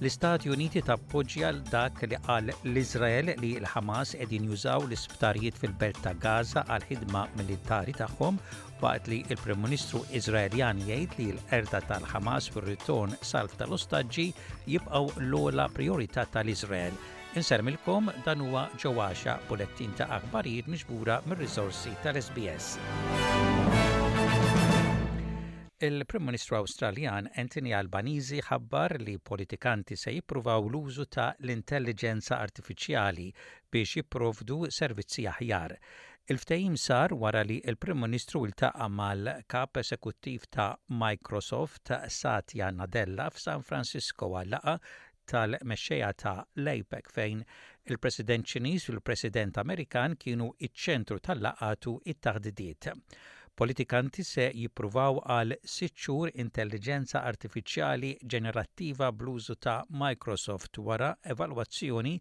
L-Istati Uniti tappoġġja dak li qal l-Iżrael li l-Ħamas qegħdin jużaw l-isptarijiet fil-belt ta' Gaza għal ħidma militari tagħhom waqt li l-Prim Ministru Iżraeljan jgħid li l-qerda tal-Ħamas fir-ritorn salv tal-ostaġġi jibqgħu l-ogħla prijorità tal-Iżrael. Insermilkom dan huwa ġewwaxa bulettin ta' aħbarijiet miġbura mir-riżorsi tal-SBS. Il-Prim Ministru Awstraljan Anthony Albanese ħabbar li politikanti se jippruvaw l-użu ta' l-intelliġenza artifiċjali biex jipprovdu servizzi aħjar. Il-ftehim sar wara li l-Prim Ministru ltaqa' mal-Kap Esekuttiv ta' Microsoft, Satya Nadella f'San Francisco għal laqgħa tal-mexxejja ta' l-APEC fejn il-President Ċiniż u l-President Amerikan kienu ċ-ċentru tal-laqgħat u t-taħdidiet. Politikanti se jippruvaw għal sitt xhur intelliġenza artifiċjali ġenerattiva bl-użu ta' Microsoft wara evalwazzjoni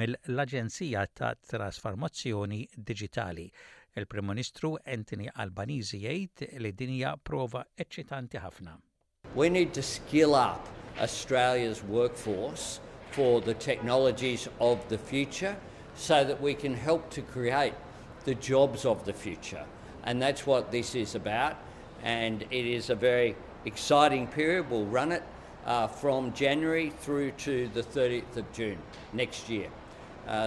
mill-Aġenzija ta' Trasformazzjoni Diġitali. Il-Prim Ministru Anthony Albanizi jgħid li din hija prova eċċitanti ħafna. We need to skill up Australia's workforce for the technologies of the future so that we can help to create the jobs of the future. And that's what this is about. And it is a very exciting period. We'll run it uh, from January through to the 30th of June next year.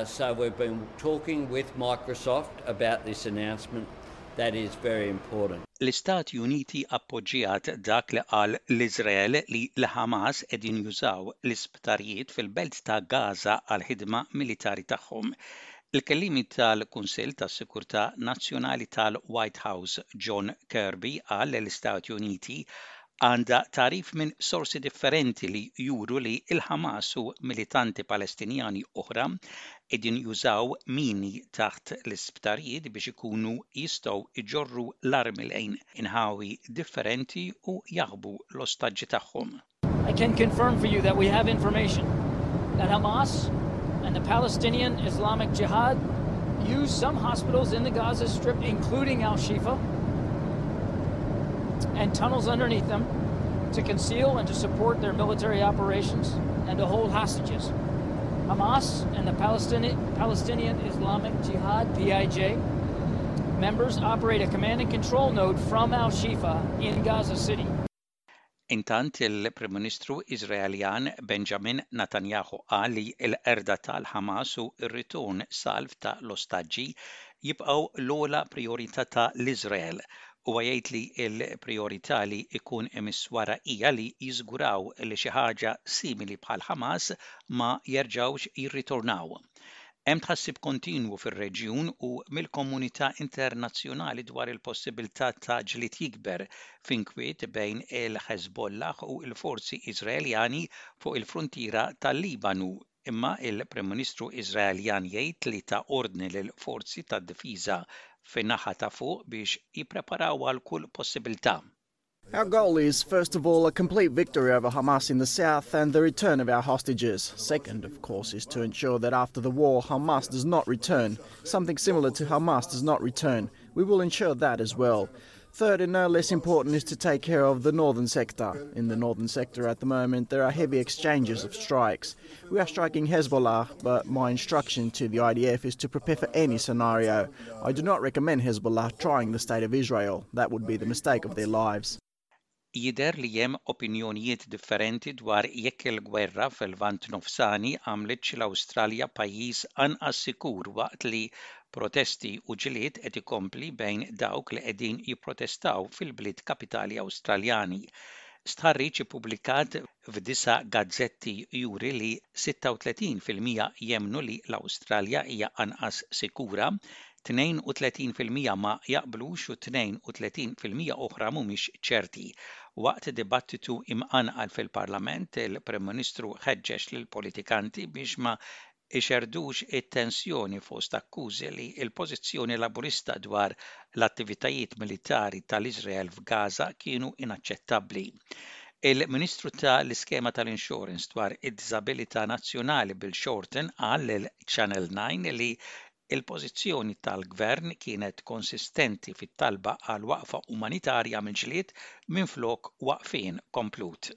Sir we've been talking with Microsoft about this announcement, that is very important. L-Istati Uniti appoġġjat dak li qal l-Iżrael li l-Ħamas qegħdin jużaw l-isptarijiet fil-belt ta' Gaza għall-ħidma militari tagħhom. Il-kelliemi tal-Kunsill tas-Sikurtà Nazzjonali tal-White House John Kirby qal li l-Istati Uniti għandha tagħrif minn sorsi differenti li juru li l-Ħamas u militanti Palestinjani oħra qegħdin jużaw mini taħt l-isptarijiet biex ikunu jistgħu jġorru l-armi lejn inħawi differenti u jaħbu l-ostaġġi tagħhom. I can confirm for you that we have information that Hamas and the Palestinian Islamic Jihad use some hospitals in the Gaza Strip including Al-Shifa and tunnels underneath them to conceal and to support their military operations and to hold hostages. Hamas and the Palestinian, Islamic Jihad, PIJ, members operate a command and control node from Al Shifa in Gaza City. Intant il-Prim Ministru Iżraeljan Benjamin Natanyahu qal li l-qerda tal-Ħamas u r-ritorn salv ta' l-ostaġġi jibqgħu l-ogħla prijorità ta' l-Iżrael. Huwa jgħid li l-prijorità li jkun imiss wara hija li jiżguraw li xi ħaġa simili bħall-Ħamas ma jerġgħux jirritornaw. Hemm tħassib kontinwu fir-reġjun u mill-komunità internazzjonali dwar il-possibilità ta' ġlied jikber f'inkwiet bejn il-Hezbollah u l-forzi Iżraeljani fuq il-fruntiera tal-Libanu, imma l-Prim Ministru Iżraeljan jgħid li ta ordni lill-forzi tad-difiża fin-naħa ta' fuq biex jippreparaw għal kull possibilità. Our goal is, first of all, a complete victory over Hamas in the south and the return of our hostages. Second, of course, is to ensure that after the war, Hamas does not return. Something similar to Hamas does not return. We will ensure that as well. Third and no less important is to take care of the northern sector. In the northern sector at the moment, there are heavy exchanges of strikes. We are striking Hezbollah, but my instruction to the IDF is to prepare for any scenario. I do not recommend Hezbollah trying the state of Israel. That would be the mistake of their lives. Jidher li hemm opinjonijiet differenti dwar jekk il-gwerra fil-Lvant Nofsani għamlitx l-Awstralja pajjiż anqas sikur waqt li protesti u ġlied qed ikompli bejn dawk li qegħdin jipprotestaw fil-bliet kapitali Awstraljani. Stħarriġ ippubblikat f'disa' gazzetti juri li 36 fil-mija jemmnu li l-Awstralja hija anqas sikura, 32 fil-mija ma jaqblux u 32 fil-mija oħra mhumiex ċerti. Waqt dibattitu imqanqal fil-Parlament, il-Prim Ministru ħeġġeġ lill-politikanti biex ma ixerrdux it-tensjoni fost akkużi li l-pożizzjoni Laburista dwar l-attivitajiet militari ta' l-Iżrael f'Gaża kienu inaċċettabbli. Il-Ministru ta' l-Iskema ta' l-Inxurens dwar id-Diżabilità Nazzjonali Bill Shorten qal lil Channel Nine li l-pożizzjoni tal-Gvern kienet konsistenti fit-talba għal waqfa umanitarja mill-ġlied minflok waqfien komplut.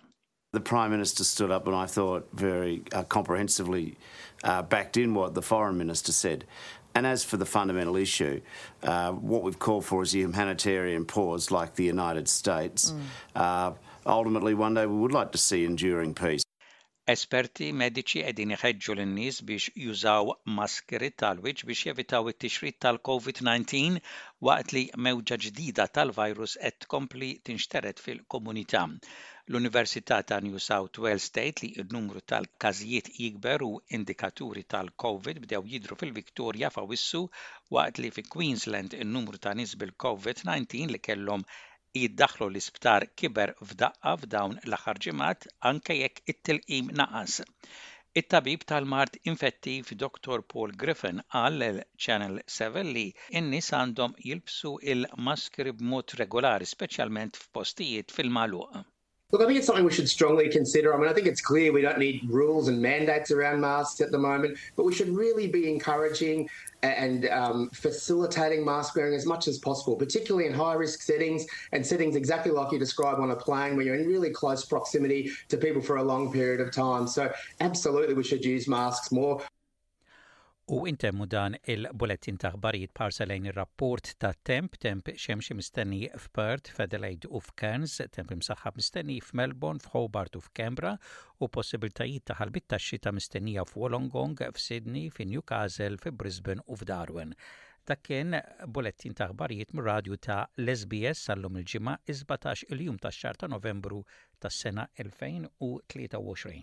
The Prime Minister stood up and I thought very comprehensively backed in what the Foreign Minister said. And as for the fundamental issue, what we've called for is a humanitarian pause like the United States. Ultimately one day we would like to see enduring peace. Esperti mediċi qegħdin iħeġġu lin-nies biex jużaw maskeri tal-wiċċ biex jevitaw it-tixrid tal-COVID-19 waqt li mewġa ġdida tal-virus qed tkompli tinxtered fil-komunità. L-Università ta' New South Wales tgħid li n-numru tal-każijiet jikber u indikaturi tal-Covid bdew jidhru fil-Victoria f'Awwissu waqt li fi Queensland in-numru ta' nies bil-Covid-19 li kellhom jiddaħħlu l-isptar kiber f'daqqa f'dawn l-aħħar ġimgħat anke jekk it-tilqim naqas It-tabib tal-mard infettiv Dottor Paul Griffin qal lil Channel Seven li n-nies għandhom jilbsu l-maskri b'mod regolari, speċjalment f'postijiet fil-magħluq. Look, I think it's something we should strongly consider. I mean, I think it's clear we don't need rules and mandates around masks at the moment, but we should really be encouraging and um, facilitating mask wearing as much as possible, particularly in high risk settings and settings exactly like you describe on a plane where you're in really close proximity to people for a long period of time. So, absolutely, we should use masks more. U intemmu dan il-bulettin ta' ħbarijiet parsa lejn ir-rapport ta' temp, temp xemxi mistenni f'Perth, f'Adelaide u f'Cairns, temp imsaħħab mistenni f'Melbourne, f'Hobart u f'Kembra, u possibiltajiet ta' ħarbiet tax-xita mistennija f'Wollongong, f'Sydney, fi Newcastle, fi Brisbane u f'Darwin. Dak kien bulettin ta' aħbarijiet mir-radju ta' l-SBS għal-lum il-Ġimgħa, is-sbatax il-jum tax-xahar ta' Novembru tas-sena 2023.